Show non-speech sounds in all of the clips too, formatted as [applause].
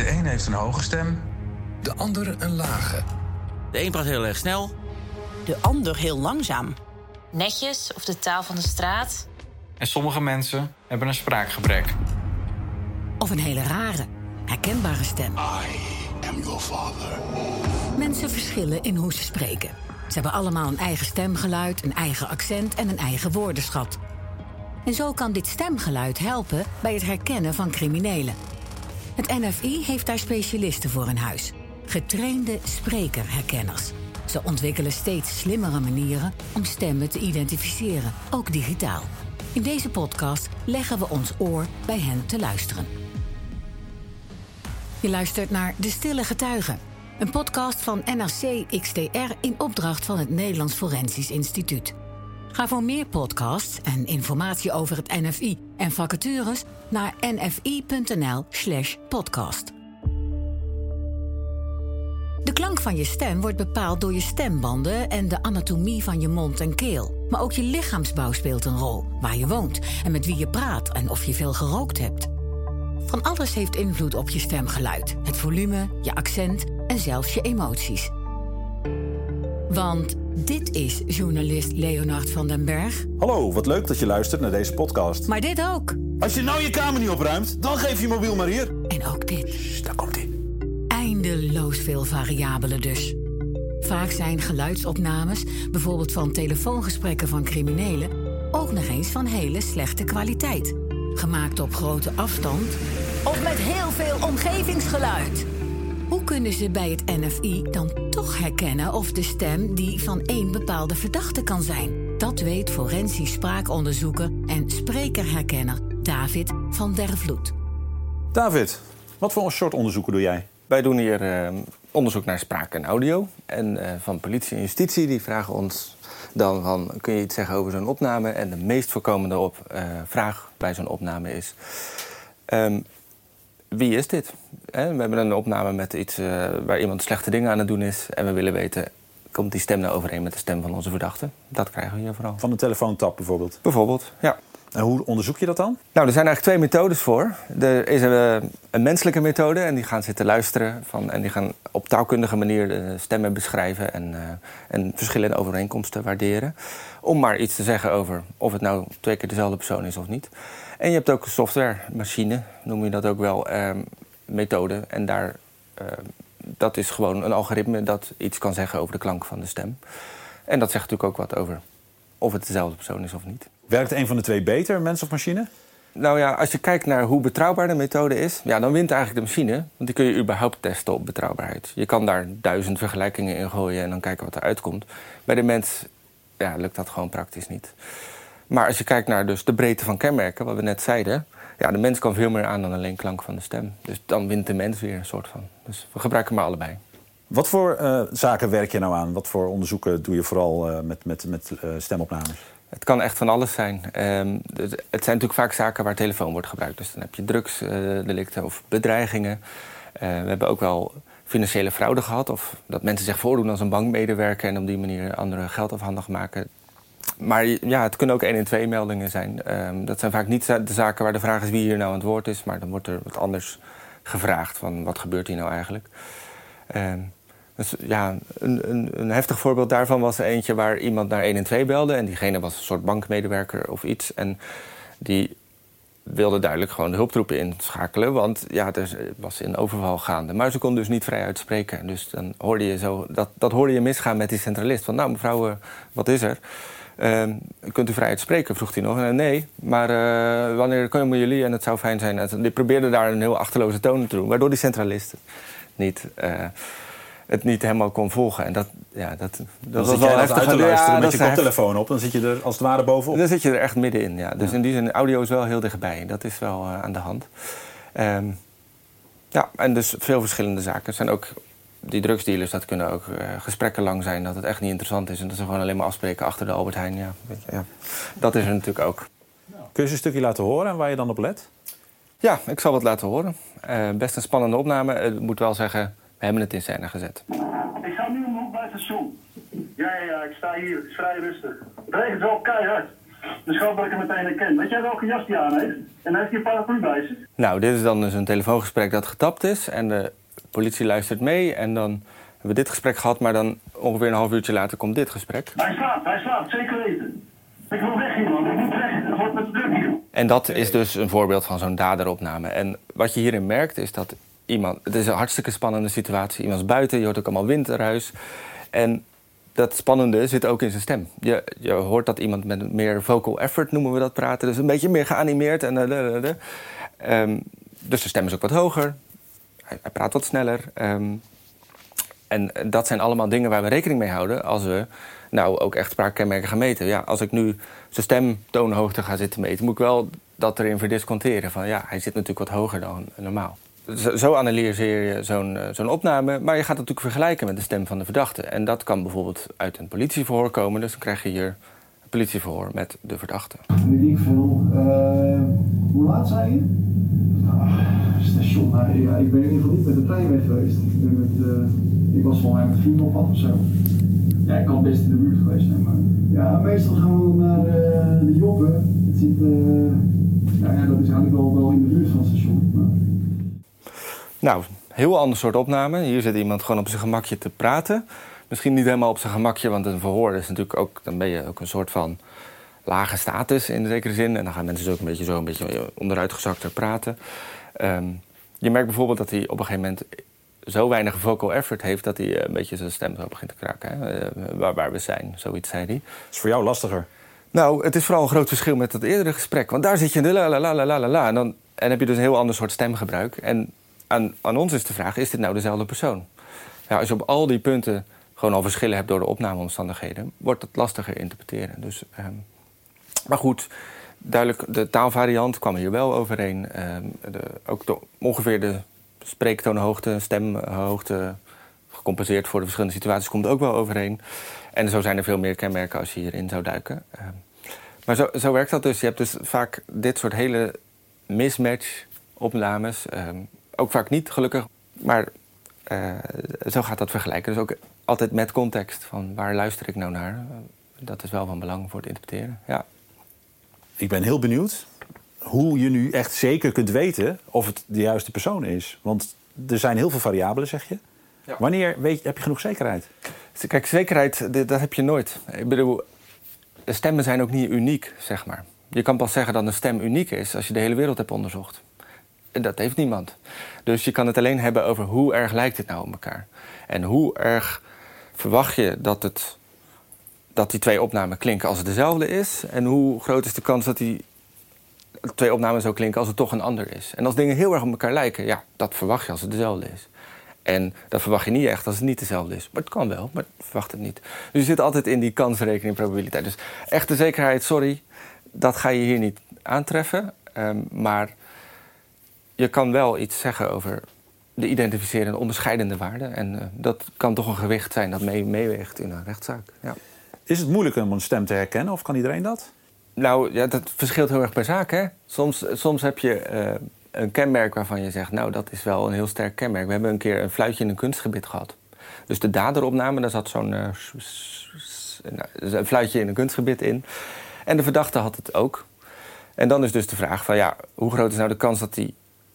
De een heeft een hoge stem. De ander een lage. De een praat heel erg snel. De ander heel langzaam. Netjes of de taal van de straat. En sommige mensen hebben een spraakgebrek. Of een hele rare, herkenbare stem. I am your father. Mensen verschillen in hoe ze spreken. Ze hebben allemaal een eigen stemgeluid, een eigen accent en een eigen woordenschat. En zo kan dit stemgeluid helpen bij het herkennen van criminelen. Het NFI heeft daar specialisten voor in huis. Getrainde sprekerherkenners. Ze ontwikkelen steeds slimmere manieren om stemmen te identificeren, ook digitaal. In deze podcast leggen we ons oor bij hen te luisteren. Je luistert naar De Stille Getuigen, een podcast van NRC XTR in opdracht van het Nederlands Forensisch Instituut. Ga voor meer podcasts en informatie over het NFI en vacatures naar nfi.nl/slash podcast. De klank van je stem wordt bepaald door je stembanden en de anatomie van je mond en keel. Maar ook je lichaamsbouw speelt een rol, waar je woont en met wie je praat en of je veel gerookt hebt. Van alles heeft invloed op je stemgeluid, het volume, je accent en zelfs je emoties. Want dit is journalist Leonard van den Berg. Hallo, wat leuk dat je luistert naar deze podcast. Maar dit ook. Als je nou je kamer niet opruimt, dan geef je mobiel maar hier. En ook dit. Shh, daar komt ie. Eindeloos veel variabelen dus. Vaak zijn geluidsopnames, bijvoorbeeld van telefoongesprekken van criminelen, ook nog eens van hele slechte kwaliteit. Gemaakt op grote afstand of met heel veel omgevingsgeluid. Hoe kunnen ze bij het NFI dan toch herkennen of de stem die van één bepaalde verdachte kan zijn? Dat weet forensisch spraakonderzoeker en sprekerherkenner David van der Vloed. David, wat voor een soort onderzoeken doe jij? Wij doen hier eh, onderzoek naar spraak en audio. En eh, van politie en justitie die vragen ons dan van... kun je iets zeggen over zo'n opname? En de meest voorkomende op, eh, vraag bij zo'n opname is... ehm, wie is dit? We hebben een opname met iets eh, waar iemand slechte dingen aan het doen is... en we willen weten, komt die stem nou overeen met de stem van onze verdachte? Dat krijgen we hier vooral. Van een telefoontap bijvoorbeeld. Bijvoorbeeld, ja. Hoe onderzoek je dat dan? Nou, er zijn eigenlijk twee methodes voor. Er is een, een menselijke methode en die gaan zitten luisteren. Van, en die gaan op taalkundige manier de stemmen beschrijven en, eh, en verschillende overeenkomsten waarderen. Om maar iets te zeggen over of het nou twee keer dezelfde persoon is of niet. En je hebt ook software, machine, noem je dat ook wel, eh, methode. En daar, eh, dat is gewoon een algoritme dat iets kan zeggen over de klank van de stem. En dat zegt natuurlijk ook wat over of het dezelfde persoon is of niet. Werkt een van de twee beter, mens of machine? Nou ja, als je kijkt naar hoe betrouwbaar de methode is, ja, dan wint eigenlijk de machine. Want die kun je überhaupt testen op betrouwbaarheid. Je kan daar duizend vergelijkingen in gooien en dan kijken wat eruit komt. Bij de mens ja, lukt dat gewoon praktisch niet. Maar als je kijkt naar dus de breedte van kenmerken, wat we net zeiden... Ja, de mens kan veel meer aan dan alleen klank van de stem. Dus dan wint de mens weer een soort van. Dus we gebruiken maar allebei. Wat voor eh, zaken werk je nou aan? Wat voor onderzoeken doe je vooral eh, met, met, met eh, stemopnames? Het kan echt van alles zijn. Ehm, het zijn natuurlijk vaak zaken waar telefoon wordt gebruikt. Dus dan heb je drugsdelicten of bedreigingen. Eh, we hebben ook wel financiële fraude gehad. Of dat mensen zich voordoen als een bankmedewerker... en op die manier anderen geld afhandig maken. Maar ja, het kunnen ook 1 en 2 meldingen zijn. Ehm, dat zijn vaak niet de zaken waar de vraag is wie hier nou aan het woord is... maar dan wordt er wat anders gevraagd van wat gebeurt hier nou eigenlijk. Ehm, dus ja, een, een, een, heftig voorbeeld daarvan was eentje waar iemand naar 1 en 2 belde. En diegene was een soort bankmedewerker of iets. En die wilde duidelijk gewoon de hulptroepen inschakelen. Want ja, er was een overval gaande. Maar ze kon dus niet vrij uitspreken. Dus dan hoorde je zo, dat, dat hoorde je misgaan met die centralist. Van nou mevrouw, uh, wat is er? Uh, kunt u vrij uitspreken, vroeg hij nog. En, nee, maar uh, wanneer komen jullie? En het zou fijn zijn. En die probeerde daar een heel achterloze toon te doen. Waardoor die centralist niet... het niet helemaal kon volgen. En dat, ja, dat, dat was wel heftig. Uit te luisteren ja, met je koptelefoon op, dan zit je er als het ware bovenop. Dan zit je er echt middenin, ja. Dus ja. in die zin, audio is wel heel dichtbij. Dat is wel uh, aan de hand. Um, ja, en dus veel verschillende zaken. Er zijn ook die drugsdealers, dat kunnen ook uh, gesprekken lang zijn... dat het echt niet interessant is en dat ze gewoon alleen maar afspreken achter de Albert Heijn. Ja, weet je, ja. Dat is er natuurlijk ook. Nou. Kun je eens een stukje laten horen en waar je dan op let? Ja, ik zal wat laten horen. Uh, best een spannende opname. Ik moet wel zeggen, we hebben het in scène gezet. Ik sta nu hoek bij het station. Ja, ja, ja, ik sta hier. Het is vrij rustig. Het regent wel keihard. Dus ik hoop dat ik hem meteen herken. Weet jij welke jas die aan heeft? En heeft hij een paraplu bij zich? Nou, dit is dan dus een telefoongesprek dat getapt is. En de politie luistert mee. En dan hebben we dit gesprek gehad. Maar dan ongeveer een half uurtje later komt dit gesprek. Hij slaapt, hij slaapt, zeker weten. Ik wil weg hier, man. Ik moet weg. Het wordt met druk hier. En dat is dus een voorbeeld van zo'n daderopname. En wat je hierin merkt is dat iemand... Het is een hartstikke spannende situatie. Iemand is buiten, je hoort ook allemaal winterhuis. En dat spannende zit ook in zijn stem. Je, je hoort dat iemand met meer vocal effort, noemen we dat, praten. Dus een beetje meer geanimeerd. En, um, dus de stem is ook wat hoger. Hij, hij praat wat sneller. Um, en dat zijn allemaal dingen waar we rekening mee houden... als we nou ook echt spraakkenmerken gaan meten. Ja, als ik nu zijn stemtoonhoogte ga zitten meten... moet ik wel dat erin verdisconteren. Van ja, hij zit natuurlijk wat hoger dan normaal. Zo, analyseer je zo'n uh, zo'n opname. Maar je gaat natuurlijk vergelijken met de stem van de verdachte. En dat kan bijvoorbeeld uit een politieverhoor komen. Dus dan krijg je hier een politieverhoor met de verdachte. Nu denk ik hoe laat zei je? Ah, station, ja, ik ben in ieder geval niet met de trein weg geweest. Ik, met, uh, ik was volgens mij met vrienden op pad of zo. Ja, ik kan best in de buurt geweest zijn, maar... Ja, meestal gaan we naar de Joppen. Het zit, ja, dat is eigenlijk wel, wel in de buurt van het station. Maar... Nou, heel ander soort opname. Hier zit iemand gewoon op zijn gemakje te praten. Misschien niet helemaal op zijn gemakje, want een verhoor is natuurlijk ook... dan ben je ook een soort van lage status in zekere zin. En dan gaan mensen dus ook een beetje zo een beetje onderuitgezakter praten. Um, je merkt bijvoorbeeld dat hij op een gegeven moment zo weinig vocal effort heeft... dat hij een beetje zijn stem zo begint te kraken. Hè? Uh, waar, waar we zijn, zoiets zei hij. Dat is voor jou lastiger. Nou, het is vooral een groot verschil met het eerdere gesprek. Want daar zit je in de la la la la la la. En dan en heb je dus een heel ander soort stemgebruik. En aan, aan ons is de vraag, is dit nou dezelfde persoon? Ja, als je op al die punten gewoon al verschillen hebt door de opnameomstandigheden... wordt het lastiger interpreteren. Dus, um, maar goed, duidelijk, de taalvariant kwam hier wel overeen. Um, de, ook ongeveer de spreektoonhoogte, stemhoogte... gecompenseerd voor de verschillende situaties, komt ook wel overeen. En zo zijn er veel meer kenmerken als je hierin zou duiken. Um, maar zo, zo werkt dat dus. Je hebt dus vaak dit soort hele mismatch opnames ook vaak niet, gelukkig. Maar uh, zo gaat dat vergelijken. Dus ook altijd met context van waar luister ik nou naar. Dat is wel van belang voor het interpreteren, ja. Ik ben heel benieuwd hoe je nu echt zeker kunt weten of het de juiste persoon is. Want er zijn heel veel variabelen, zeg je. Ja. Wanneer weet, heb je genoeg zekerheid? Kijk, zekerheid, dat heb je nooit. Ik bedoel, stemmen zijn ook niet uniek, zeg maar. Je kan pas zeggen dat een stem uniek is als je de hele wereld hebt onderzocht. Dat heeft niemand. Dus je kan het alleen hebben over hoe erg lijkt het nou op elkaar. En hoe erg verwacht je dat, het, dat die twee opnamen klinken als het dezelfde is. En hoe groot is de kans dat die twee opnamen zo klinken als het toch een ander is. En als dingen heel erg op elkaar lijken, ja, dat verwacht je als het dezelfde is. En dat verwacht je niet echt als het niet dezelfde is. Maar het kan wel, maar verwacht het niet. Dus je zit altijd in die kansrekening probabiliteit. Dus echte zekerheid, sorry, dat ga je hier niet aantreffen. Um, maar je kan wel iets zeggen over de identificerende, onderscheidende waarden. En uh, dat kan toch een gewicht zijn dat mee, meeweegt in een rechtszaak. Ja. Is het moeilijk om een stem te herkennen of kan iedereen dat? Nou, ja, dat verschilt heel erg per zaak. Hè? Soms, soms heb je uh, een kenmerk waarvan je zegt... nou, dat is wel een heel sterk kenmerk. We hebben een keer een fluitje in een kunstgebied gehad. Dus de daderopname, daar zat zo'n uh, een fluitje in een kunstgebied in. En de verdachte had het ook. En dan is dus de vraag van ja, hoe groot is nou de kans dat die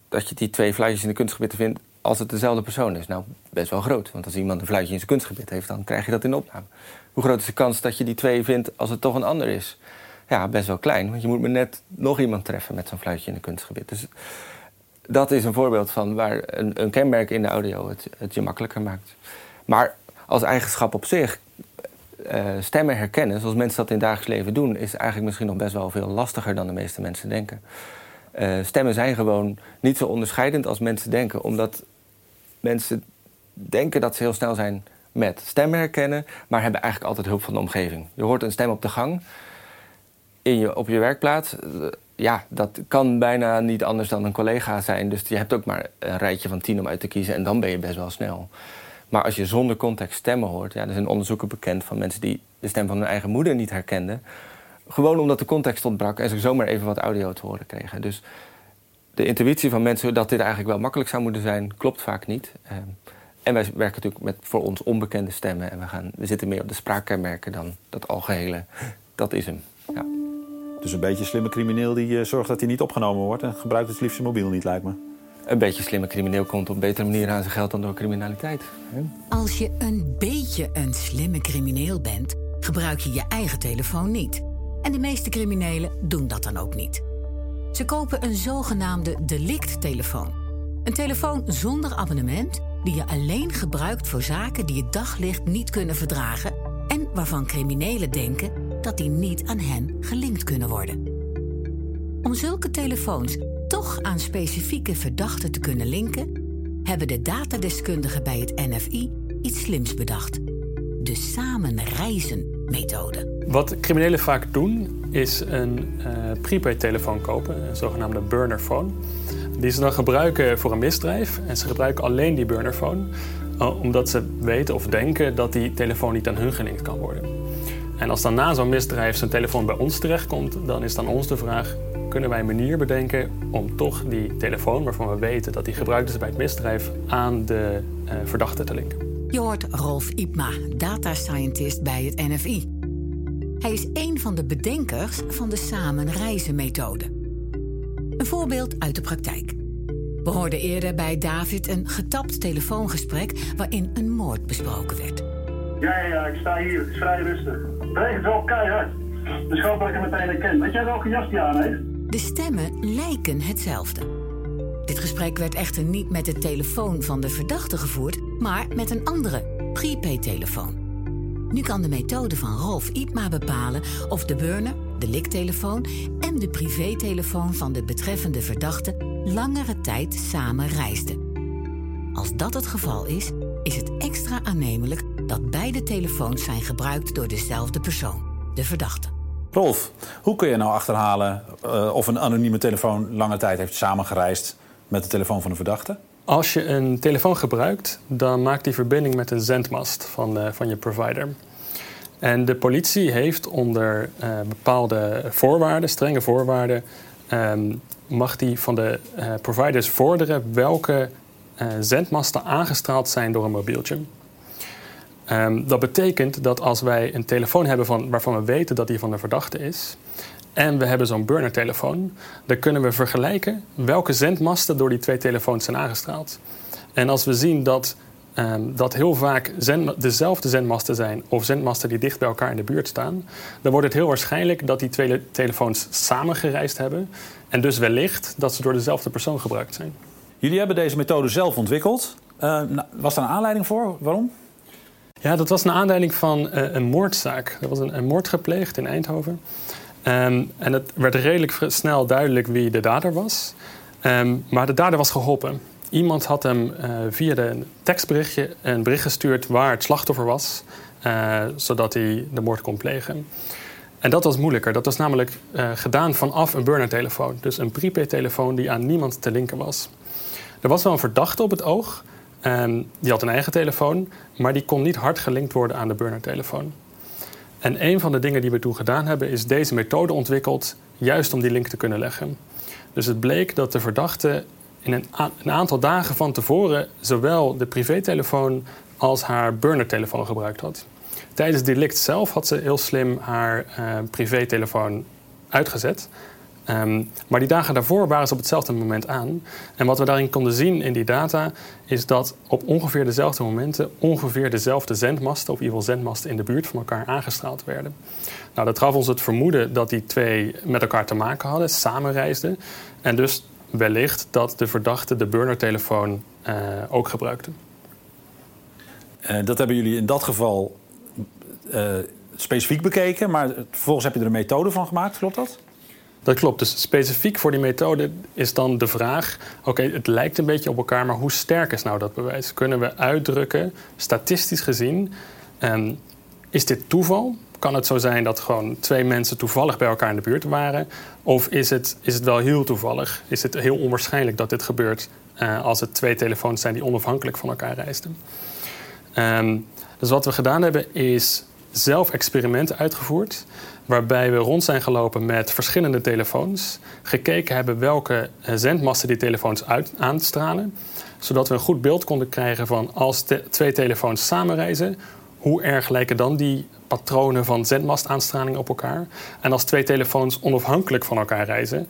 dat je die twee fluitjes in de kunstgebied vindt als het dezelfde persoon is. Nou, best wel groot. Want als iemand een fluitje in zijn kunstgebied heeft, dan krijg je dat in de opname. Hoe groot is de kans dat je die twee vindt als het toch een ander is? Ja, best wel klein. Want je moet maar net nog iemand treffen met zo'n fluitje in een kunstgebied. Dus dat is een voorbeeld van waar een, een kenmerk in de audio het, het, je makkelijker maakt. Maar als eigenschap op zich, uh, stemmen herkennen, zoals mensen dat in het dagelijks leven doen, is eigenlijk misschien nog best wel veel lastiger dan de meeste mensen denken. Uh, stemmen zijn gewoon niet zo onderscheidend als mensen denken. Omdat mensen denken dat ze heel snel zijn met stemmen herkennen... maar hebben eigenlijk altijd hulp van de omgeving. Je hoort een stem op de gang in je, op je werkplaats. Uh, ja, dat kan bijna niet anders dan een collega zijn. Dus je hebt ook maar een rijtje van tien om uit te kiezen... en dan ben je best wel snel. Maar als je zonder context stemmen hoort... Ja, er zijn onderzoeken bekend van mensen die de stem van hun eigen moeder niet herkenden... Gewoon omdat de context ontbrak en ze zomaar even wat audio te horen kregen. Dus de intuïtie van mensen dat dit eigenlijk wel makkelijk zou moeten zijn, klopt vaak niet. Ehm, en wij werken natuurlijk met voor ons onbekende stemmen. En we, gaan, we zitten meer op de spraakkenmerken dan dat algehele. Dat is hem. Ja. Dus een beetje slimme crimineel die eh, zorgt dat hij niet opgenomen wordt... en gebruikt het liefst zijn mobiel niet, lijkt me. Een beetje slimme crimineel komt op een betere manier aan zijn geld dan door criminaliteit. hè? Als je een beetje een slimme crimineel bent, gebruik je je eigen telefoon niet. En de meeste criminelen doen dat dan ook niet. Ze kopen een zogenaamde delict-telefoon. Een telefoon zonder abonnement die je alleen gebruikt voor zaken die het daglicht niet kunnen verdragen en waarvan criminelen denken dat die niet aan hen gelinkt kunnen worden. Om zulke telefoons toch aan specifieke verdachten te kunnen linken, hebben de datadeskundigen bij het NFI iets slims bedacht. De samenreizen-methode. Wat criminelen vaak doen, is een eh prepaid telefoon kopen, een zogenaamde burnerphone. Die ze dan gebruiken voor een misdrijf. En ze gebruiken alleen die burnerphone eh, omdat ze weten of denken dat die telefoon niet aan hun gelinkt kan worden. En als dan na zo'n misdrijf zijn telefoon bij ons terechtkomt, dan is dan ons de vraag: kunnen wij een manier bedenken om toch die telefoon, waarvan we weten dat die gebruikt is bij het misdrijf, aan de eh, verdachte te linken? Je hoort Rolf Ipma, data scientist bij het NFI. Hij is een van de bedenkers van de samenreizen-methode. Een voorbeeld uit de praktijk. We hoorden eerder bij David een getapt telefoongesprek waarin een moord besproken werd. Ja, ja, ja, ik sta hier. Het is vrij rustig. Het regent wel keihard. Dus ik hoop dat ik hem meteen herken. Weet jij welke jas die aan heeft? De stemmen lijken hetzelfde. Dit gesprek werd echter niet met de telefoon van de verdachte gevoerd, maar met een andere, prepaid-telefoon. Nu kan de methode van Rolf Ipma bepalen of de burner, de liktelefoon en de privételefoon van de betreffende verdachte langere tijd samen reisden. Als dat het geval is, is het extra aannemelijk dat beide telefoons zijn gebruikt door dezelfde persoon, de verdachte. Rolf, hoe kun je nou achterhalen eh, of een anonieme telefoon lange tijd heeft samengereisd met de telefoon van een verdachte? Als je een telefoon gebruikt, dan maakt die verbinding met een zendmast van, eh, van je provider. En de politie heeft onder eh, bepaalde voorwaarden, strenge voorwaarden, ehm, mag die van de eh, providers vorderen welke zendmasten aangestraald zijn door een mobieltje. Ehm, dat betekent dat als wij een telefoon hebben van, waarvan we weten dat die van de verdachte is, en we hebben zo'n burner-telefoon, dan kunnen we vergelijken welke zendmasten door die twee telefoons zijn aangestraald. En als we zien dat ehm, dat heel vaak zend- dezelfde zendmasten zijn of zendmasten die dicht bij elkaar in de buurt staan, dan wordt het heel waarschijnlijk dat die twee telefoons samengereisd hebben en dus wellicht dat ze door dezelfde persoon gebruikt zijn. Jullie hebben deze methode zelf ontwikkeld. Eh, was daar een aanleiding voor? Waarom? Ja, dat was een aanleiding van eh, een moordzaak. Er was een, een moord gepleegd in Eindhoven. Ehm, en het werd redelijk snel duidelijk wie de dader was. Ehm, maar de dader was geholpen. Iemand had hem eh, via de tekstberichtje een bericht gestuurd waar het slachtoffer was, eh, zodat hij de moord kon plegen. En dat was moeilijker. Dat was namelijk eh, gedaan vanaf een burner-telefoon. Dus een prepaid-telefoon die aan niemand te linken was. Er was wel een verdachte op het oog. ehm, die had een eigen telefoon, maar die kon niet hard gelinkt worden aan de burner-telefoon. En een van de dingen die we toen gedaan hebben, is deze methode ontwikkeld, juist om die link te kunnen leggen. Dus het bleek dat de verdachte in een, een aantal dagen van tevoren zowel de privételefoon als haar burner-telefoon gebruikt had. Tijdens het delict zelf had ze heel slim haar eh, privételefoon uitgezet. Ehm, maar die dagen daarvoor waren ze op hetzelfde moment aan. En wat we daarin konden zien in die data is dat op ongeveer dezelfde momenten ongeveer dezelfde zendmasten, of ieder geval zendmasten in de buurt van elkaar aangestraald werden. Nou, dat gaf ons het vermoeden dat die twee met elkaar te maken hadden, samenreisden. En dus wellicht dat de verdachte de burnertelefoon eh ook gebruikte. Eh, dat hebben jullie in dat geval eh, specifiek bekeken, maar vervolgens heb je er een methode van gemaakt, klopt dat? Dat klopt. Dus specifiek voor die methode is dan de vraag: oké, het lijkt een beetje op elkaar, maar hoe sterk is nou dat bewijs? Kunnen we uitdrukken, statistisch gezien, ehm, is dit toeval? Kan het zo zijn dat gewoon twee mensen toevallig bij elkaar in de buurt waren? Of is het, is het wel heel toevallig? Is het heel onwaarschijnlijk dat dit gebeurt eh, als het twee telefoons zijn die onafhankelijk van elkaar reisden? Ehm, dus wat we gedaan hebben is zelf experimenten uitgevoerd. Waarbij we rond zijn gelopen met verschillende telefoons. Gekeken hebben welke eh, zendmasten die telefoons uit, aanstralen. Zodat we een goed beeld konden krijgen van als twee telefoons samenreizen. hoe erg lijken dan die patronen van zendmastaanstraling op elkaar? En als twee telefoons onafhankelijk van elkaar reizen,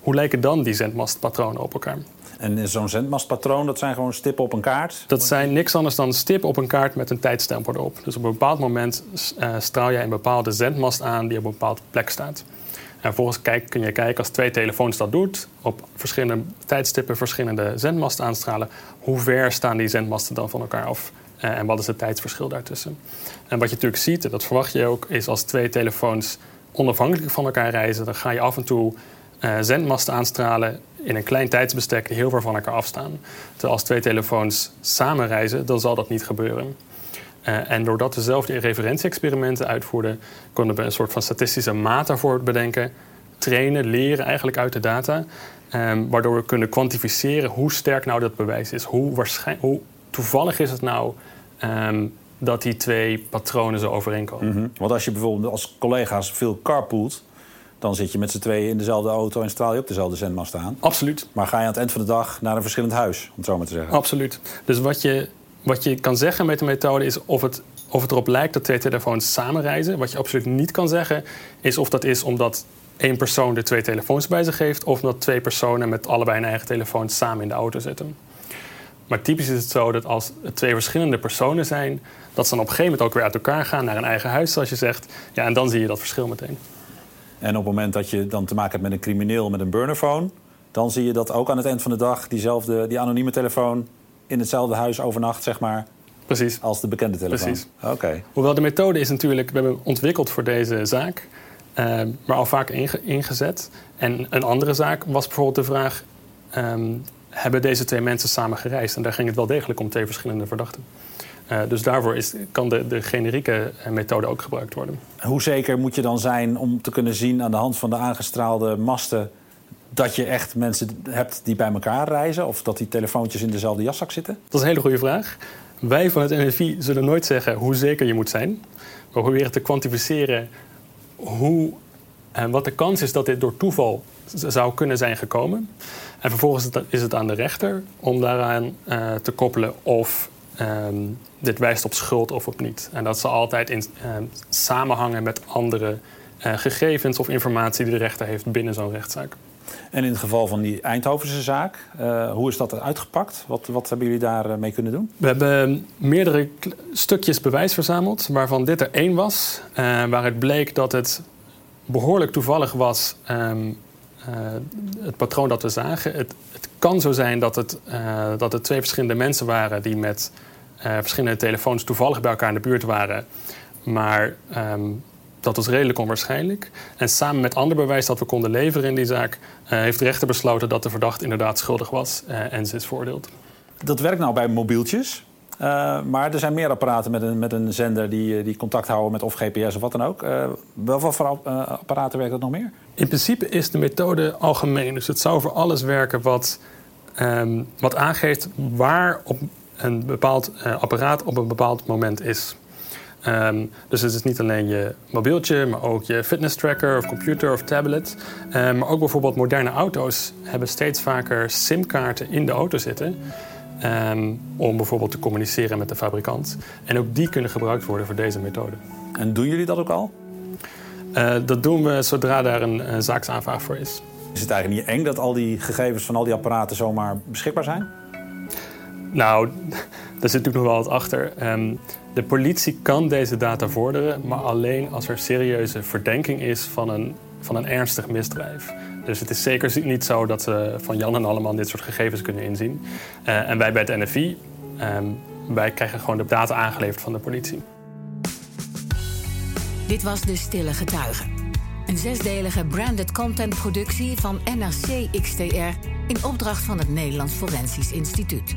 hoe lijken dan die zendmastpatronen op elkaar? En zo'n zendmastpatroon, dat zijn gewoon stippen op een kaart? Dat zijn niks anders dan stippen op een kaart met een tijdstempel erop. Dus op een bepaald moment uh, straal jij een bepaalde zendmast aan die op een bepaalde plek staat. En vervolgens kijk, kun je kijken als twee telefoons dat doet, op verschillende tijdstippen verschillende zendmasten aanstralen, hoe ver staan die zendmasten dan van elkaar af? Uh, en wat is het tijdsverschil daartussen? En wat je natuurlijk ziet, en dat verwacht je ook, is als twee telefoons onafhankelijk van elkaar reizen, dan ga je af en toe uh, zendmasten aanstralen in een klein tijdsbestek heel ver van elkaar afstaan. Terwijl als twee telefoons samen reizen, dan zal dat niet gebeuren. Uh, en doordat we zelf die referentie-experimenten uitvoerden, konden we een soort van statistische maat daarvoor bedenken. Trainen, leren eigenlijk uit de data. Um, waardoor we kunnen kwantificeren hoe sterk nou dat bewijs is. Hoe, hoe toevallig is het nou um, dat die twee patronen zo overeenkomen. -hmm. Want als je bijvoorbeeld als collega's veel carpoolt dan zit je met z'n tweeën in dezelfde auto en straal je op dezelfde zendmast aan. Absoluut. Maar ga je aan het eind van de dag naar een verschillend huis, om het zo maar te zeggen. Absoluut. Dus wat je, wat je kan zeggen met de methode is of het, of het erop lijkt dat twee telefoons samen reizen. Wat je absoluut niet kan zeggen is of dat is omdat één persoon de twee telefoons bij zich heeft... of omdat twee personen met allebei een eigen telefoon samen in de auto zitten. Maar typisch is het zo dat als het twee verschillende personen zijn... dat ze dan op een gegeven moment ook weer uit elkaar gaan naar een eigen huis, zoals je zegt. Ja, en dan zie je dat verschil meteen. En op het moment dat je dan te maken hebt met een crimineel met een burnerphone... dan zie je dat ook aan het eind van de dag diezelfde, die anonieme telefoon... in hetzelfde huis overnacht, zeg maar, Precies. als de bekende telefoon. Precies. Oké. Okay. Hoewel de methode is natuurlijk... we hebben ontwikkeld voor deze zaak... Uh, maar al vaak inge ingezet. En een andere zaak was bijvoorbeeld de vraag... Um, hebben deze twee mensen samen gereisd? En daar ging het wel degelijk om twee verschillende verdachten. Uh, dus daarvoor is, kan de, de generieke methode ook gebruikt worden. Hoe zeker moet je dan zijn om te kunnen zien aan de hand van de aangestraalde masten dat je echt mensen hebt die bij elkaar reizen of dat die telefoontjes in dezelfde jaszak zitten? Dat is een hele goede vraag. Wij van het NFI zullen nooit zeggen hoe zeker je moet zijn. We proberen te kwantificeren hoe en wat de kans is dat dit door toeval zou kunnen zijn gekomen. En vervolgens is het aan de rechter om daaraan uh, te koppelen of um, dit wijst op schuld of op niet. En dat zal altijd in uh, samenhangen met andere uh, gegevens of informatie die de rechter heeft binnen zo'n rechtszaak. En in het geval van die Eindhovense zaak, uh, hoe is dat uitgepakt? Wat, wat hebben jullie daarmee mee kunnen doen? We hebben meerdere stukjes bewijs verzameld, waarvan dit er één was. waar het bleek dat het behoorlijk toevallig was, um, het patroon dat we zagen. Het, kan zo zijn dat het, dat het twee verschillende mensen waren die met uh, verschillende telefoons toevallig bij elkaar in de buurt waren. Maar um, dat was redelijk onwaarschijnlijk. En samen met ander bewijs dat we konden leveren in die zaak... Heeft de rechter besloten dat de verdachte inderdaad schuldig was en ze is veroordeeld. Dat werkt nou bij mobieltjes. Maar er zijn meer apparaten met een, met een zender die, die contact houden met of GPS of wat dan ook. wel wat voor apparaten werkt dat nog meer? In principe is de methode algemeen. Dus het zou voor alles werken wat, um, wat aangeeft waar op een bepaald uh, apparaat op een bepaald moment is. Um, dus het is niet alleen je mobieltje, maar ook je fitness tracker of computer of tablet. Um, maar ook bijvoorbeeld moderne auto's hebben steeds vaker simkaarten in de auto zitten. Um, om bijvoorbeeld te communiceren met de fabrikant. En ook die kunnen gebruikt worden voor deze methode. En doen jullie dat ook al? Uh, dat doen we zodra daar een, een zaaksaanvraag voor is. Is het eigenlijk niet eng dat al die gegevens van al die apparaten zomaar beschikbaar zijn? Nou, [laughs] daar zit natuurlijk nog wel wat achter. Um, de politie kan deze data vorderen, maar alleen als er serieuze verdenking is van een, van een ernstig misdrijf. Dus het is zeker niet zo dat ze van Jan en allemaal dit soort gegevens kunnen inzien. Uh, en wij bij het NFI, um, wij krijgen gewoon de data aangeleverd van de politie. Dit was De Stille Getuige. Een zesdelige branded content productie van NRC XTR in opdracht van het Nederlands Forensisch Instituut.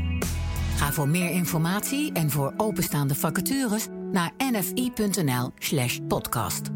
Ga voor meer informatie en voor openstaande vacatures naar nfi.nl/podcast.